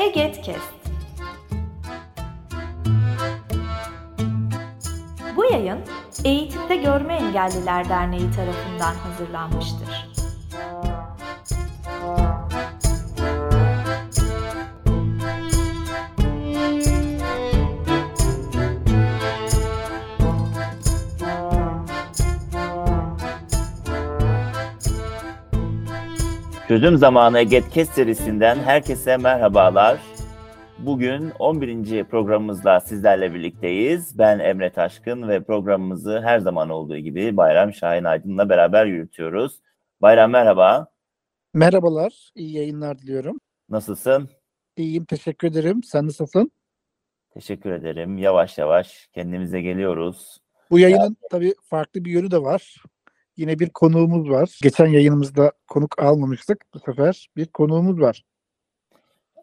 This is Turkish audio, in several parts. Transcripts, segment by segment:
Egetkest. Bu yayın Eğitimde Görme Engelliler Derneği tarafından hazırlanmıştır. Çözüm Zamanı Getkes serisinden herkese merhabalar. Bugün 11. programımızla sizlerle birlikteyiz. Ben Emre Taşkın ve programımızı her zaman olduğu gibi Bayram Şahin Aydın'la beraber yürütüyoruz. Bayram merhaba. Merhabalar, iyi yayınlar diliyorum. Nasılsın? İyiyim, teşekkür ederim. Sen nasılsın? Teşekkür ederim. Yavaş yavaş kendimize geliyoruz. Bu yayının tabii farklı bir yönü de var. Yine bir konuğumuz var. Geçen yayınımızda konuk almamıştık. Bu sefer bir konuğumuz var.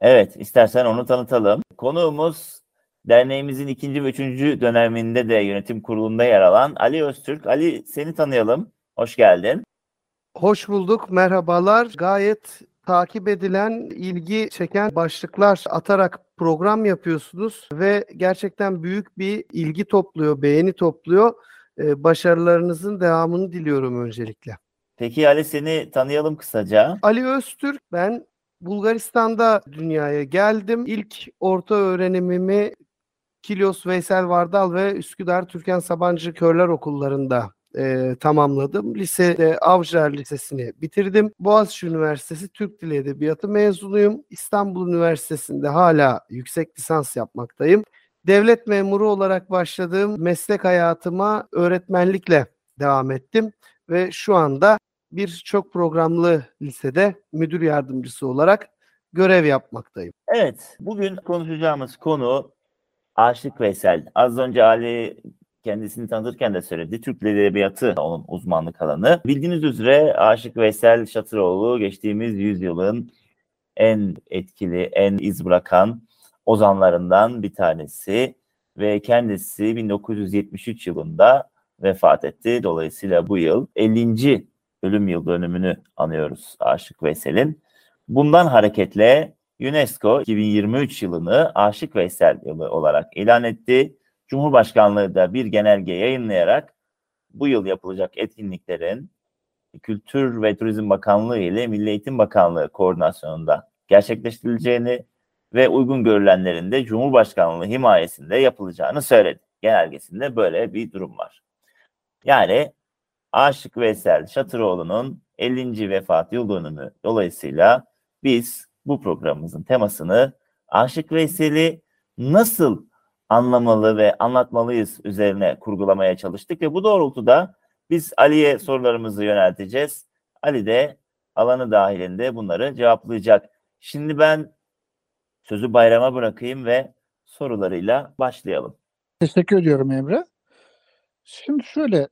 Evet, istersen onu tanıtalım. Konuğumuz derneğimizin ikinci ve üçüncü döneminde de yönetim kurulunda yer alan Ali Öztürk. Ali seni tanıyalım. Hoş geldin. Hoş bulduk, merhabalar. Gayet takip edilen, ilgi çeken başlıklar atarak program yapıyorsunuz ve gerçekten büyük bir ilgi topluyor, beğeni topluyor. Ee, başarılarınızın devamını diliyorum öncelikle. Peki Ali seni tanıyalım kısaca. Ali Öztürk, ben Bulgaristan'da dünyaya geldim. İlk orta öğrenimimi Kilyos Veysel Vardal ve Üsküdar Türkan Sabancı Körler Okullarında e, tamamladım. Lisede Avcılar Lisesi'ni bitirdim. Boğaziçi Üniversitesi Türk Dili Edebiyatı mezunuyum. İstanbul Üniversitesi'nde hala yüksek lisans yapmaktayım. Devlet memuru olarak başladığım meslek hayatıma öğretmenlikle devam ettim ve şu anda bir çok programlı lisede müdür yardımcısı olarak görev yapmaktayım. Evet, bugün konuşacağımız konu Aşık Veysel. Az önce Ali kendisini tanıtırken de söyledi. Türk Edebiyatı onun uzmanlık alanı. Bildiğiniz üzere Aşık Veysel Şatıroğlu geçtiğimiz yüzyılın en etkili, en iz bırakan ozanlarından bir tanesi ve kendisi 1973 yılında vefat etti. Dolayısıyla bu yıl 50. ölüm yıl dönümünü anıyoruz Aşık Veysel'in. Bundan hareketle UNESCO 2023 yılını Aşık Veysel yılı olarak ilan etti. Cumhurbaşkanlığı da bir genelge yayınlayarak bu yıl yapılacak etkinliklerin Kültür ve Turizm Bakanlığı ile Milli Eğitim Bakanlığı koordinasyonunda gerçekleştirileceğini ve uygun görülenlerin de Cumhurbaşkanlığı himayesinde yapılacağını söyledi. Genelgesinde böyle bir durum var. Yani Aşık Veysel Şatıroğlu'nun 50. vefat yıl dönümü dolayısıyla biz bu programımızın temasını Aşık Veysel'i nasıl anlamalı ve anlatmalıyız üzerine kurgulamaya çalıştık ve bu doğrultuda biz Ali'ye sorularımızı yönelteceğiz. Ali de alanı dahilinde bunları cevaplayacak. Şimdi ben sözü bayrama bırakayım ve sorularıyla başlayalım. Teşekkür ediyorum Emre. Şimdi şöyle,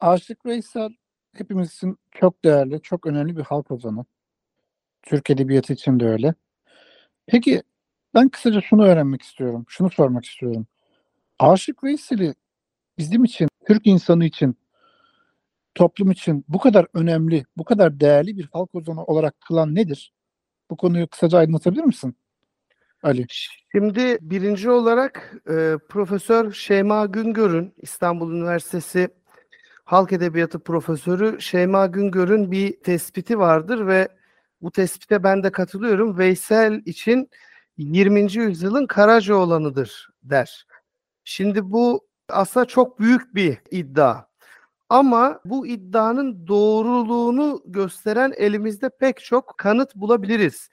Aşık Veysel hepimizin çok değerli, çok önemli bir halk ozanı. Türk Edebiyatı için de öyle. Peki ben kısaca şunu öğrenmek istiyorum, şunu sormak istiyorum. Aşık Veysel'i bizim için, Türk insanı için, toplum için bu kadar önemli, bu kadar değerli bir halk ozanı olarak kılan nedir? Bu konuyu kısaca aydınlatabilir misin? Ali. Şimdi birinci olarak e, Profesör Şeyma Güngör'ün İstanbul Üniversitesi Halk Edebiyatı Profesörü Şeyma Güngör'ün bir tespiti vardır ve bu tespite ben de katılıyorum. Veysel için 20. yüzyılın Karacaoğlan'ıdır der. Şimdi bu aslında çok büyük bir iddia. Ama bu iddianın doğruluğunu gösteren elimizde pek çok kanıt bulabiliriz.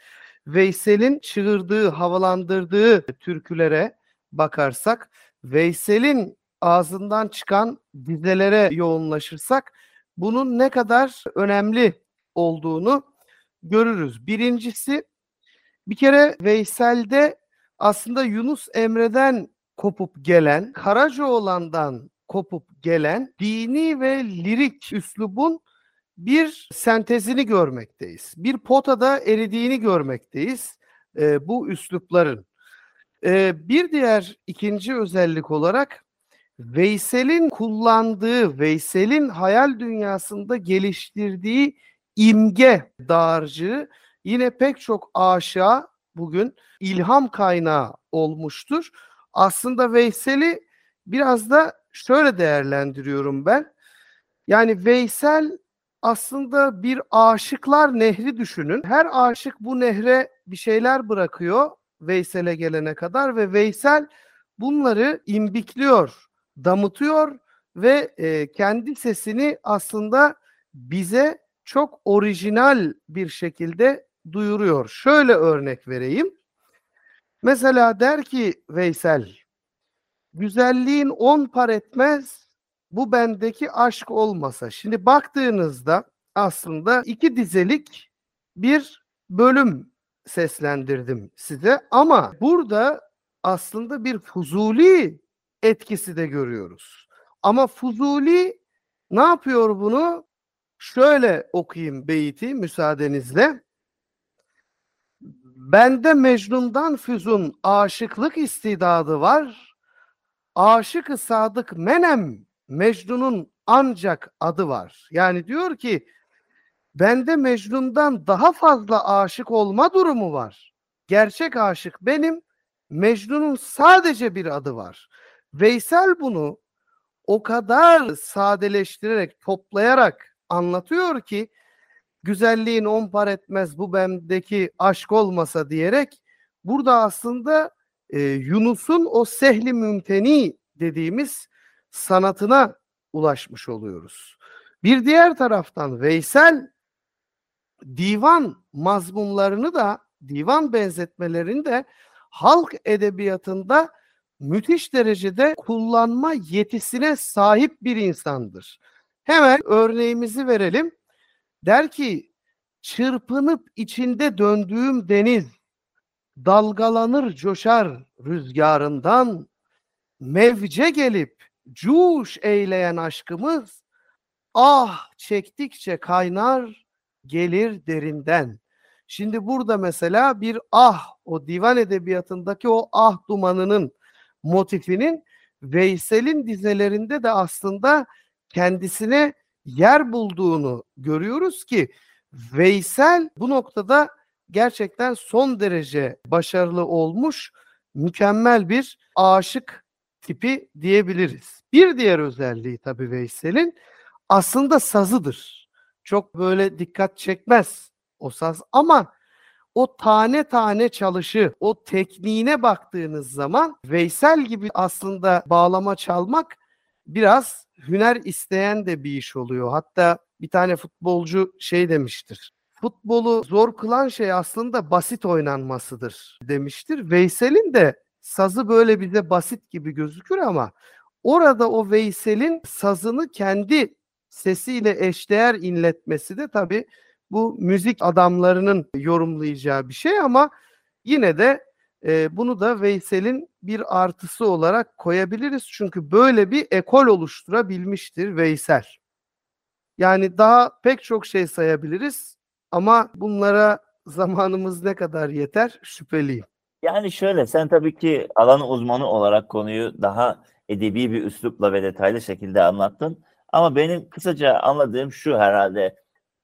Veysel'in çığırdığı, havalandırdığı türkülere bakarsak, Veysel'in ağzından çıkan dizelere yoğunlaşırsak bunun ne kadar önemli olduğunu görürüz. Birincisi bir kere Veysel'de aslında Yunus Emre'den kopup gelen, Karacaoğlan'dan kopup gelen dini ve lirik üslubun bir sentezini görmekteyiz. Bir potada eridiğini görmekteyiz e, bu üslupların. E, bir diğer ikinci özellik olarak Veysel'in kullandığı, Veysel'in hayal dünyasında geliştirdiği imge dağarcığı yine pek çok aşağı bugün ilham kaynağı olmuştur. Aslında Veysel'i biraz da şöyle değerlendiriyorum ben. Yani Veysel aslında bir aşıklar nehri düşünün. Her aşık bu nehre bir şeyler bırakıyor Veysel'e gelene kadar ve Veysel bunları imbikliyor, damıtıyor ve e, kendi sesini aslında bize çok orijinal bir şekilde duyuruyor. Şöyle örnek vereyim. Mesela der ki Veysel, güzelliğin on par etmez, bu bendeki aşk olmasa. Şimdi baktığınızda aslında iki dizelik bir bölüm seslendirdim size ama burada aslında bir Fuzuli etkisi de görüyoruz. Ama Fuzuli ne yapıyor bunu? Şöyle okuyayım beyti müsaadenizle. Bende Mecnun'dan füzun aşıklık istidadı var. Aşık-ı sadık menem Mecnun'un ancak adı var. Yani diyor ki bende Mecnun'dan daha fazla aşık olma durumu var. Gerçek aşık benim, Mecnun'un sadece bir adı var. Veysel bunu o kadar sadeleştirerek, toplayarak anlatıyor ki güzelliğin on par etmez bu bendeki aşk olmasa diyerek burada aslında e, Yunus'un o sehli mümteni dediğimiz sanatına ulaşmış oluyoruz. Bir diğer taraftan Veysel divan mazmunlarını da divan benzetmelerini de halk edebiyatında müthiş derecede kullanma yetisine sahip bir insandır. Hemen örneğimizi verelim. Der ki çırpınıp içinde döndüğüm deniz dalgalanır coşar rüzgarından mevce gelip cuş eyleyen aşkımız ah çektikçe kaynar gelir derinden. Şimdi burada mesela bir ah o divan edebiyatındaki o ah dumanının motifinin Veysel'in dizelerinde de aslında kendisine yer bulduğunu görüyoruz ki Veysel bu noktada gerçekten son derece başarılı olmuş, mükemmel bir aşık tipi diyebiliriz. Bir diğer özelliği tabii Veysel'in aslında sazıdır. Çok böyle dikkat çekmez o saz ama o tane tane çalışı, o tekniğine baktığınız zaman Veysel gibi aslında bağlama çalmak biraz hüner isteyen de bir iş oluyor. Hatta bir tane futbolcu şey demiştir. Futbolu zor kılan şey aslında basit oynanmasıdır demiştir. Veysel'in de sazı böyle bize basit gibi gözükür ama orada o Veysel'in sazını kendi sesiyle eşdeğer inletmesi de tabii bu müzik adamlarının yorumlayacağı bir şey ama yine de e, bunu da Veysel'in bir artısı olarak koyabiliriz. Çünkü böyle bir ekol oluşturabilmiştir Veysel. Yani daha pek çok şey sayabiliriz ama bunlara zamanımız ne kadar yeter şüpheliyim. Yani şöyle sen tabii ki alan uzmanı olarak konuyu daha edebi bir üslupla ve detaylı şekilde anlattın. Ama benim kısaca anladığım şu herhalde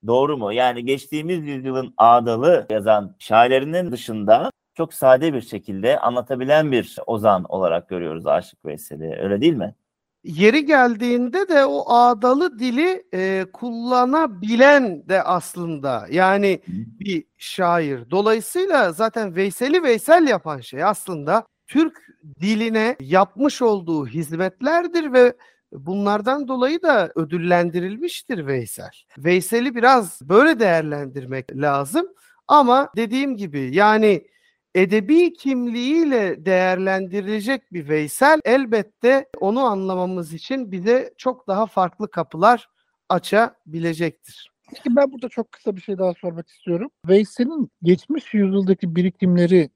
doğru mu? Yani geçtiğimiz yüzyılın ağdalı yazan şairlerinin dışında çok sade bir şekilde anlatabilen bir ozan olarak görüyoruz Aşık Veysel'i. Öyle değil mi? Yeri geldiğinde de o ağdalı dili e, kullanabilen de aslında yani bir şair. Dolayısıyla zaten Veysel'i Veysel yapan şey aslında Türk diline yapmış olduğu hizmetlerdir ve bunlardan dolayı da ödüllendirilmiştir Veysel. Veysel'i biraz böyle değerlendirmek lazım ama dediğim gibi yani edebi kimliğiyle değerlendirilecek bir Veysel elbette onu anlamamız için bize çok daha farklı kapılar açabilecektir. Peki ben burada çok kısa bir şey daha sormak istiyorum. Veysel'in geçmiş yüzyıldaki birikimleri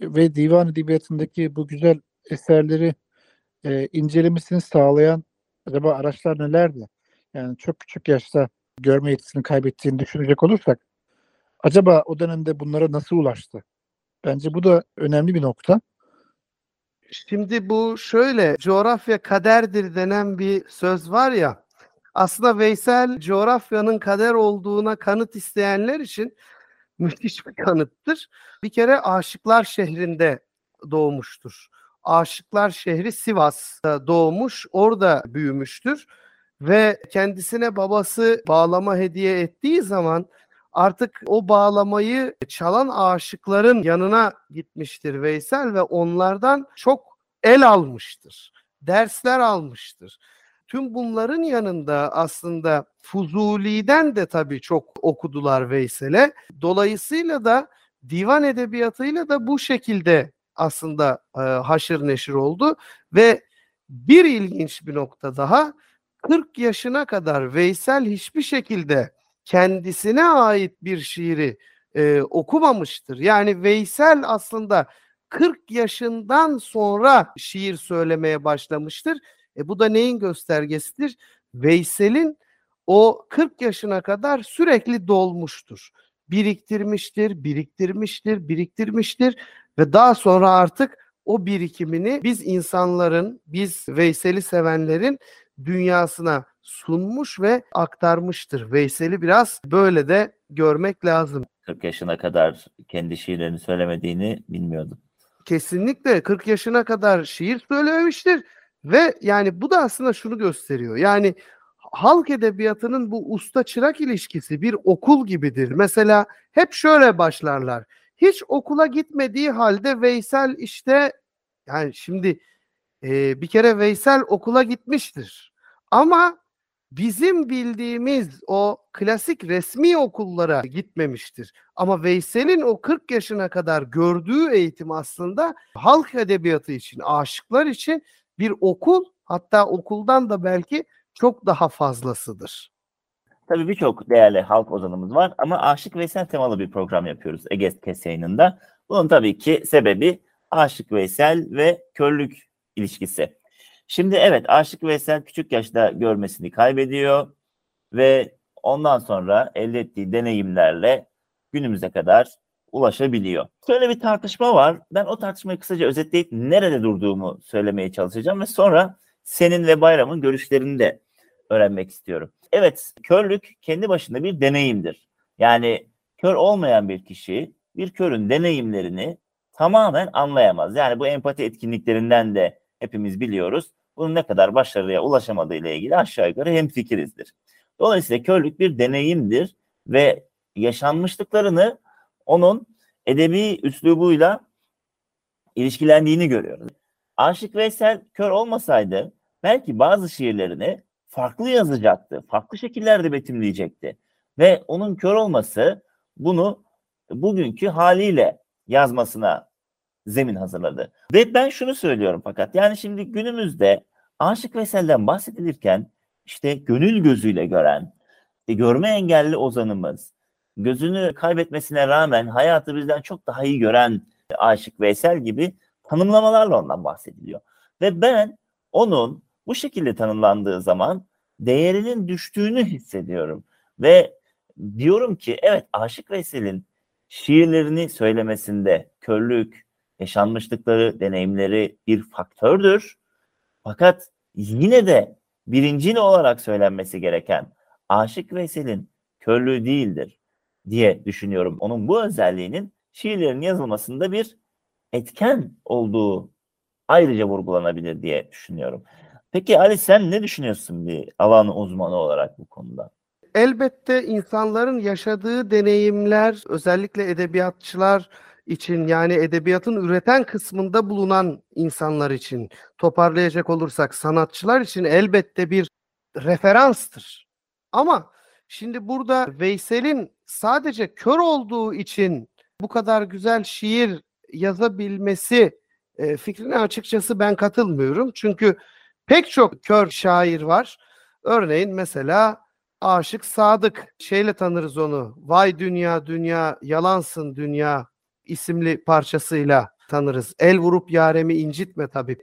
ve divan edebiyatındaki bu güzel eserleri e, incelemesini sağlayan acaba araçlar nelerdi? Yani çok küçük yaşta görme yetisini kaybettiğini düşünecek olursak acaba o dönemde bunlara nasıl ulaştı? Bence bu da önemli bir nokta. Şimdi bu şöyle coğrafya kaderdir denen bir söz var ya aslında Veysel coğrafyanın kader olduğuna kanıt isteyenler için müthiş bir kanıttır. Bir kere Aşıklar şehrinde doğmuştur. Aşıklar şehri Sivas'ta doğmuş, orada büyümüştür ve kendisine babası bağlama hediye ettiği zaman artık o bağlamayı çalan aşıkların yanına gitmiştir Veysel ve onlardan çok el almıştır. Dersler almıştır. Tüm bunların yanında aslında Fuzuli'den de tabii çok okudular Veysel'e. Dolayısıyla da divan edebiyatıyla da bu şekilde aslında e, haşır neşir oldu ve bir ilginç bir nokta daha 40 yaşına kadar Veysel hiçbir şekilde kendisine ait bir şiiri e, okumamıştır. Yani Veysel aslında 40 yaşından sonra şiir söylemeye başlamıştır. E bu da neyin göstergesidir? Veysel'in o 40 yaşına kadar sürekli dolmuştur. Biriktirmiştir, biriktirmiştir, biriktirmiştir ve daha sonra artık o birikimini biz insanların, biz Veysel'i sevenlerin dünyasına sunmuş ve aktarmıştır. Veysel'i biraz böyle de görmek lazım. 40 yaşına kadar kendi şiirlerini söylemediğini bilmiyordum. Kesinlikle 40 yaşına kadar şiir söylememiştir ve yani bu da aslında şunu gösteriyor. Yani halk edebiyatının bu usta çırak ilişkisi bir okul gibidir. Mesela hep şöyle başlarlar. Hiç okula gitmediği halde Veysel işte yani şimdi e, bir kere Veysel okula gitmiştir. Ama bizim bildiğimiz o klasik resmi okullara gitmemiştir. Ama Veysel'in o 40 yaşına kadar gördüğü eğitim aslında halk edebiyatı için, aşıklar için bir okul hatta okuldan da belki çok daha fazlasıdır. Tabii birçok değerli halk ozanımız var ama Aşık Veysel temalı bir program yapıyoruz Ege Kes yayınında. Bunun tabii ki sebebi Aşık Veysel ve körlük ilişkisi. Şimdi evet Aşık Veysel küçük yaşta görmesini kaybediyor ve ondan sonra elde ettiği deneyimlerle günümüze kadar ulaşabiliyor. Şöyle bir tartışma var. Ben o tartışmayı kısaca özetleyip nerede durduğumu söylemeye çalışacağım ve sonra senin ve Bayram'ın görüşlerini de öğrenmek istiyorum. Evet, körlük kendi başında bir deneyimdir. Yani kör olmayan bir kişi bir körün deneyimlerini tamamen anlayamaz. Yani bu empati etkinliklerinden de hepimiz biliyoruz. Bunun ne kadar başarıya ulaşamadığı ile ilgili aşağı yukarı hemfikirizdir. Dolayısıyla körlük bir deneyimdir ve yaşanmışlıklarını onun edebi üslubuyla ilişkilendiğini görüyoruz. Aşık Veysel kör olmasaydı belki bazı şiirlerini farklı yazacaktı, farklı şekillerde betimleyecekti. Ve onun kör olması bunu bugünkü haliyle yazmasına zemin hazırladı. Ve ben şunu söylüyorum fakat yani şimdi günümüzde Aşık Veysel'den bahsedilirken işte gönül gözüyle gören, işte görme engelli ozanımız, gözünü kaybetmesine rağmen hayatı bizden çok daha iyi gören Aşık Veysel gibi tanımlamalarla ondan bahsediliyor. Ve ben onun bu şekilde tanımlandığı zaman değerinin düştüğünü hissediyorum. Ve diyorum ki evet Aşık Veysel'in şiirlerini söylemesinde körlük, yaşanmışlıkları, deneyimleri bir faktördür. Fakat yine de birincil olarak söylenmesi gereken Aşık Veysel'in körlüğü değildir diye düşünüyorum. Onun bu özelliğinin şiirlerin yazılmasında bir etken olduğu ayrıca vurgulanabilir diye düşünüyorum. Peki Ali sen ne düşünüyorsun bir alan uzmanı olarak bu konuda? Elbette insanların yaşadığı deneyimler özellikle edebiyatçılar için yani edebiyatın üreten kısmında bulunan insanlar için toparlayacak olursak sanatçılar için elbette bir referanstır. Ama şimdi burada Veysel'in sadece kör olduğu için bu kadar güzel şiir yazabilmesi e, fikrine açıkçası ben katılmıyorum. Çünkü pek çok kör şair var. Örneğin mesela Aşık Sadık şeyle tanırız onu. Vay dünya dünya yalansın dünya isimli parçasıyla tanırız. El vurup yaremi incitme tabii.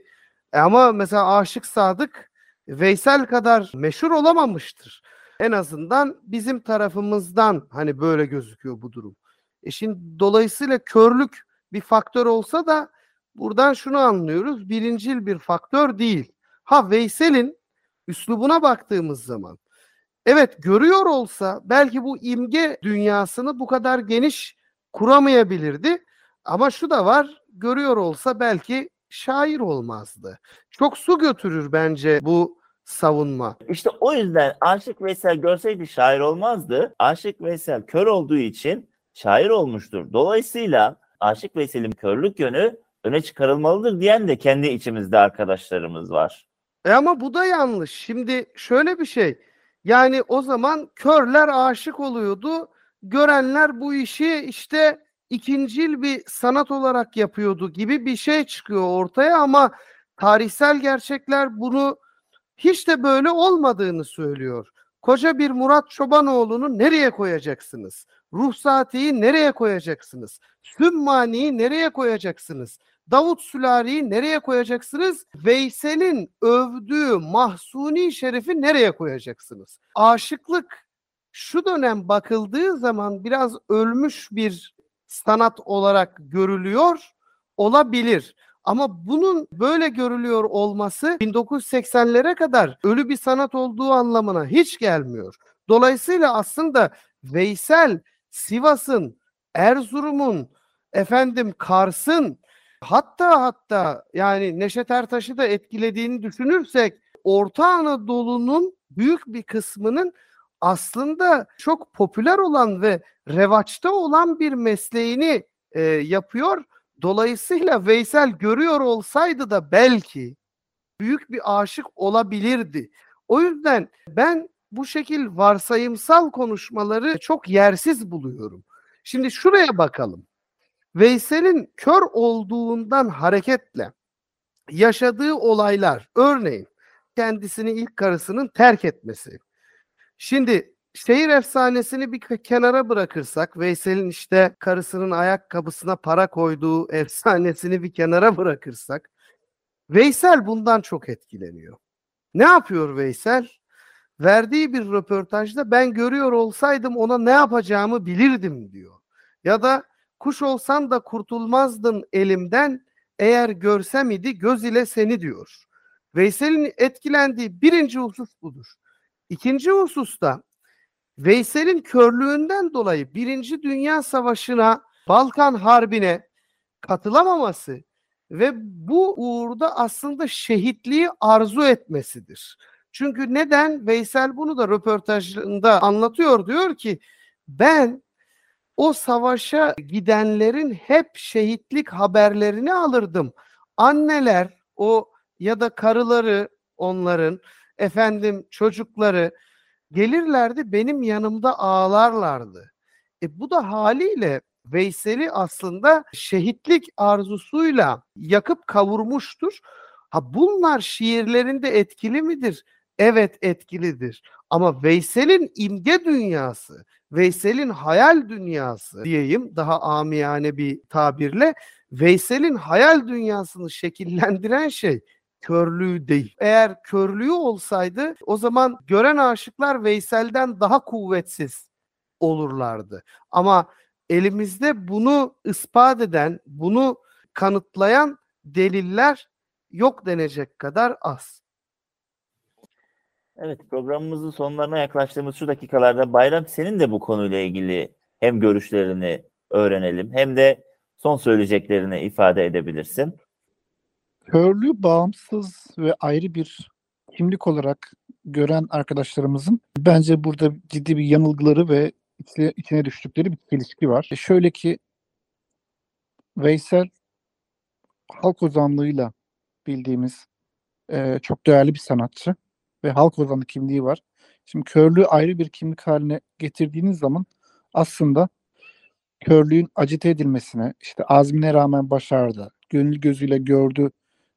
E ama mesela Aşık Sadık Veysel kadar meşhur olamamıştır. En azından bizim tarafımızdan hani böyle gözüküyor bu durum. E şimdi dolayısıyla körlük bir faktör olsa da buradan şunu anlıyoruz. Birincil bir faktör değil. Ha Veysel'in üslubuna baktığımız zaman evet görüyor olsa belki bu imge dünyasını bu kadar geniş kuramayabilirdi. Ama şu da var, görüyor olsa belki şair olmazdı. Çok su götürür bence bu savunma. İşte o yüzden Aşık Veysel görseydi şair olmazdı. Aşık Veysel kör olduğu için şair olmuştur. Dolayısıyla Aşık Veysel'in körlük yönü öne çıkarılmalıdır diyen de kendi içimizde arkadaşlarımız var. E ama bu da yanlış. Şimdi şöyle bir şey. Yani o zaman körler aşık oluyordu. Görenler bu işi işte ikincil bir sanat olarak yapıyordu gibi bir şey çıkıyor ortaya ama tarihsel gerçekler bunu hiç de böyle olmadığını söylüyor. Koca bir Murat Çobanoğlu'nu nereye koyacaksınız? Ruhsati'yi nereye koyacaksınız? Sümmani'yi nereye koyacaksınız? Davut Sülari'yi nereye koyacaksınız? Veysel'in övdüğü Mahsuni Şerif'i nereye koyacaksınız? Aşıklık şu dönem bakıldığı zaman biraz ölmüş bir sanat olarak görülüyor olabilir. Ama bunun böyle görülüyor olması 1980'lere kadar ölü bir sanat olduğu anlamına hiç gelmiyor. Dolayısıyla aslında Veysel Sivas'ın, Erzurum'un, efendim Kars'ın hatta hatta yani Neşet Ertaş'ı da etkilediğini düşünürsek Orta Anadolu'nun büyük bir kısmının aslında çok popüler olan ve revaçta olan bir mesleğini e, yapıyor. Dolayısıyla Veysel görüyor olsaydı da belki büyük bir aşık olabilirdi. O yüzden ben bu şekil varsayımsal konuşmaları çok yersiz buluyorum. Şimdi şuraya bakalım. Veysel'in kör olduğundan hareketle yaşadığı olaylar, örneğin kendisini ilk karısının terk etmesi. Şimdi şehir efsanesini bir kenara bırakırsak, Veysel'in işte karısının ayakkabısına para koyduğu efsanesini bir kenara bırakırsak, Veysel bundan çok etkileniyor. Ne yapıyor Veysel? Verdiği bir röportajda ben görüyor olsaydım ona ne yapacağımı bilirdim diyor. Ya da kuş olsan da kurtulmazdın elimden eğer görsem idi göz ile seni diyor. Veysel'in etkilendiği birinci husus budur. İkinci hususta Veysel'in körlüğünden dolayı Birinci Dünya Savaşı'na, Balkan Harbi'ne katılamaması ve bu uğurda aslında şehitliği arzu etmesidir. Çünkü neden? Veysel bunu da röportajında anlatıyor. Diyor ki ben o savaşa gidenlerin hep şehitlik haberlerini alırdım. Anneler o ya da karıları onların efendim çocukları gelirlerdi benim yanımda ağlarlardı. E bu da haliyle Veysel'i aslında şehitlik arzusuyla yakıp kavurmuştur. Ha bunlar şiirlerinde etkili midir? Evet etkilidir. Ama Veysel'in imge dünyası, Veysel'in hayal dünyası diyeyim daha amiyane bir tabirle Veysel'in hayal dünyasını şekillendiren şey körlüğü değil. Eğer körlüğü olsaydı o zaman gören aşıklar Veysel'den daha kuvvetsiz olurlardı. Ama elimizde bunu ispat eden, bunu kanıtlayan deliller yok denecek kadar az. Evet programımızın sonlarına yaklaştığımız şu dakikalarda Bayram senin de bu konuyla ilgili hem görüşlerini öğrenelim hem de son söyleyeceklerini ifade edebilirsin. Körlüğü bağımsız ve ayrı bir kimlik olarak gören arkadaşlarımızın bence burada ciddi bir yanılgıları ve içine, içine düştükleri bir çelişki var. E şöyle ki Veysel halk ozanlığıyla bildiğimiz e, çok değerli bir sanatçı ve halk ozanı kimliği var. Şimdi körlüğü ayrı bir kimlik haline getirdiğiniz zaman aslında körlüğün acite edilmesine, işte azmine rağmen başardı, gönül gözüyle gördü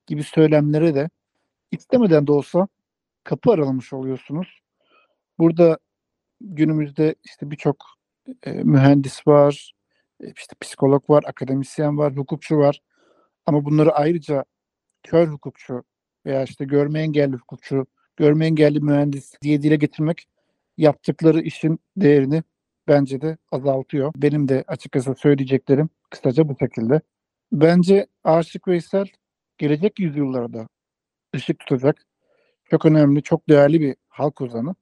gibi söylemlere de istemeden de olsa kapı aralamış oluyorsunuz. Burada günümüzde işte birçok e, mühendis var, e, işte psikolog var, akademisyen var, hukukçu var. Ama bunları ayrıca kör hukukçu veya işte görme engelli hukukçu, görme engelli mühendis diye dile getirmek yaptıkları işin değerini bence de azaltıyor. Benim de açıkçası söyleyeceklerim kısaca bu şekilde. Bence Aşık Veysel gelecek yüzyıllarda ışık tutacak çok önemli, çok değerli bir halk ozanı.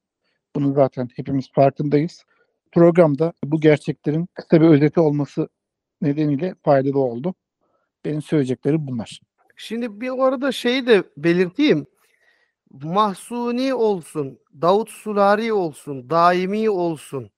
Bunun zaten hepimiz farkındayız. Programda bu gerçeklerin kısa bir özeti olması nedeniyle faydalı oldu. Benim söyleyeceklerim bunlar. Şimdi bir arada şeyi de belirteyim. Mahsuni olsun, Davut Sulari olsun, Daimi olsun.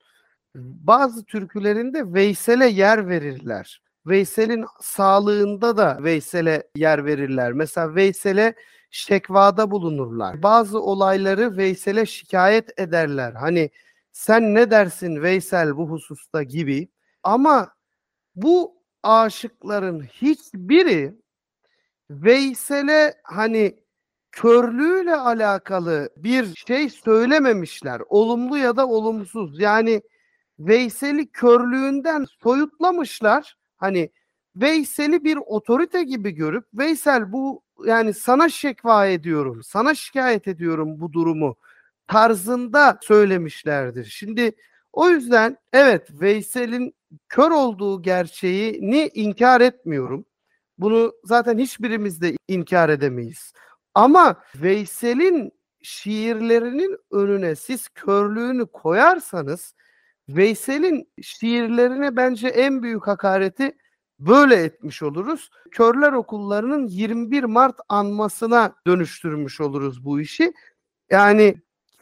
Bazı türkülerinde Veysel'e yer verirler. Veysel'in sağlığında da Veysel'e yer verirler. Mesela Veysel'e şekvada bulunurlar. Bazı olayları Veysel'e şikayet ederler. Hani sen ne dersin Veysel bu hususta gibi. Ama bu aşıkların hiçbiri Veysel'e hani körlüğüyle alakalı bir şey söylememişler. Olumlu ya da olumsuz. Yani Veysel'i körlüğünden soyutlamışlar. Hani Veysel'i bir otorite gibi görüp Veysel bu yani sana şekva ediyorum, sana şikayet ediyorum bu durumu tarzında söylemişlerdir. Şimdi o yüzden evet Veysel'in kör olduğu gerçeğini inkar etmiyorum. Bunu zaten hiçbirimiz de inkar edemeyiz. Ama Veysel'in şiirlerinin önüne siz körlüğünü koyarsanız Veysel'in şiirlerine bence en büyük hakareti böyle etmiş oluruz. Körler okullarının 21 Mart anmasına dönüştürmüş oluruz bu işi. Yani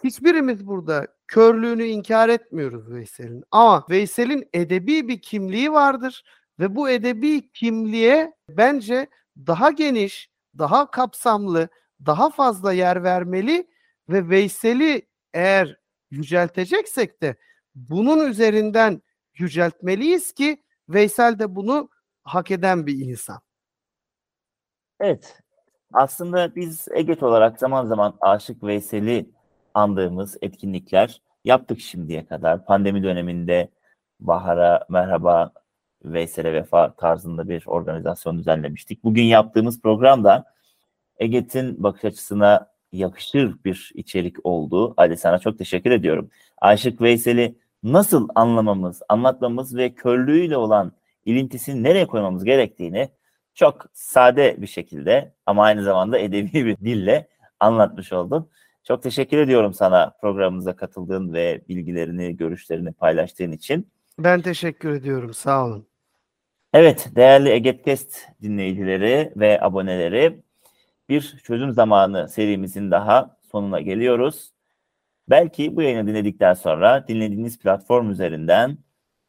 hiçbirimiz burada körlüğünü inkar etmiyoruz Veysel'in. Ama Veysel'in edebi bir kimliği vardır ve bu edebi kimliğe bence daha geniş, daha kapsamlı, daha fazla yer vermeli ve Veysel'i eğer yücelteceksek de bunun üzerinden yüceltmeliyiz ki Veysel de bunu hak eden bir insan. Evet. Aslında biz EGET olarak zaman zaman Aşık Veysel'i andığımız etkinlikler yaptık şimdiye kadar. Pandemi döneminde Bahar'a merhaba Veysel'e vefa tarzında bir organizasyon düzenlemiştik. Bugün yaptığımız programda EGET'in bakış açısına yakışır bir içerik oldu. Ali sana çok teşekkür ediyorum. Aşık Veysel'i nasıl anlamamız, anlatmamız ve körlüğüyle olan ilintisini nereye koymamız gerektiğini çok sade bir şekilde ama aynı zamanda edebi bir dille anlatmış oldun. Çok teşekkür ediyorum sana programımıza katıldığın ve bilgilerini, görüşlerini paylaştığın için. Ben teşekkür ediyorum. Sağ olun. Evet, değerli Egetkest dinleyicileri ve aboneleri, bir çözüm zamanı serimizin daha sonuna geliyoruz. Belki bu yayını dinledikten sonra dinlediğiniz platform üzerinden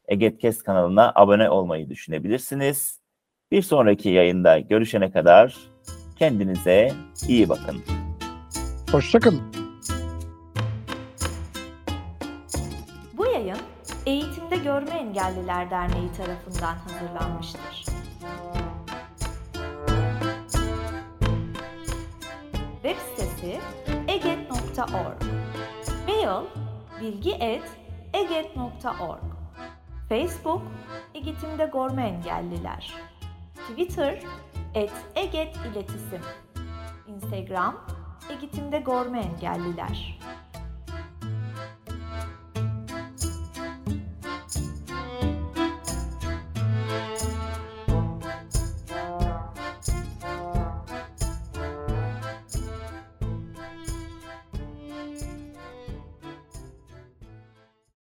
Egetkest kanalına abone olmayı düşünebilirsiniz. Bir sonraki yayında görüşene kadar kendinize iyi bakın. Hoşçakalın. Bu yayın Eğitimde Görme Engelliler Derneği tarafından hazırlanmıştır. Web sitesi eget.org Mail bilgi.eget.org Facebook Eğitimde Görme Engelliler. Twitter et Eget İletisim. Instagram Eğitimde Görme Engelliler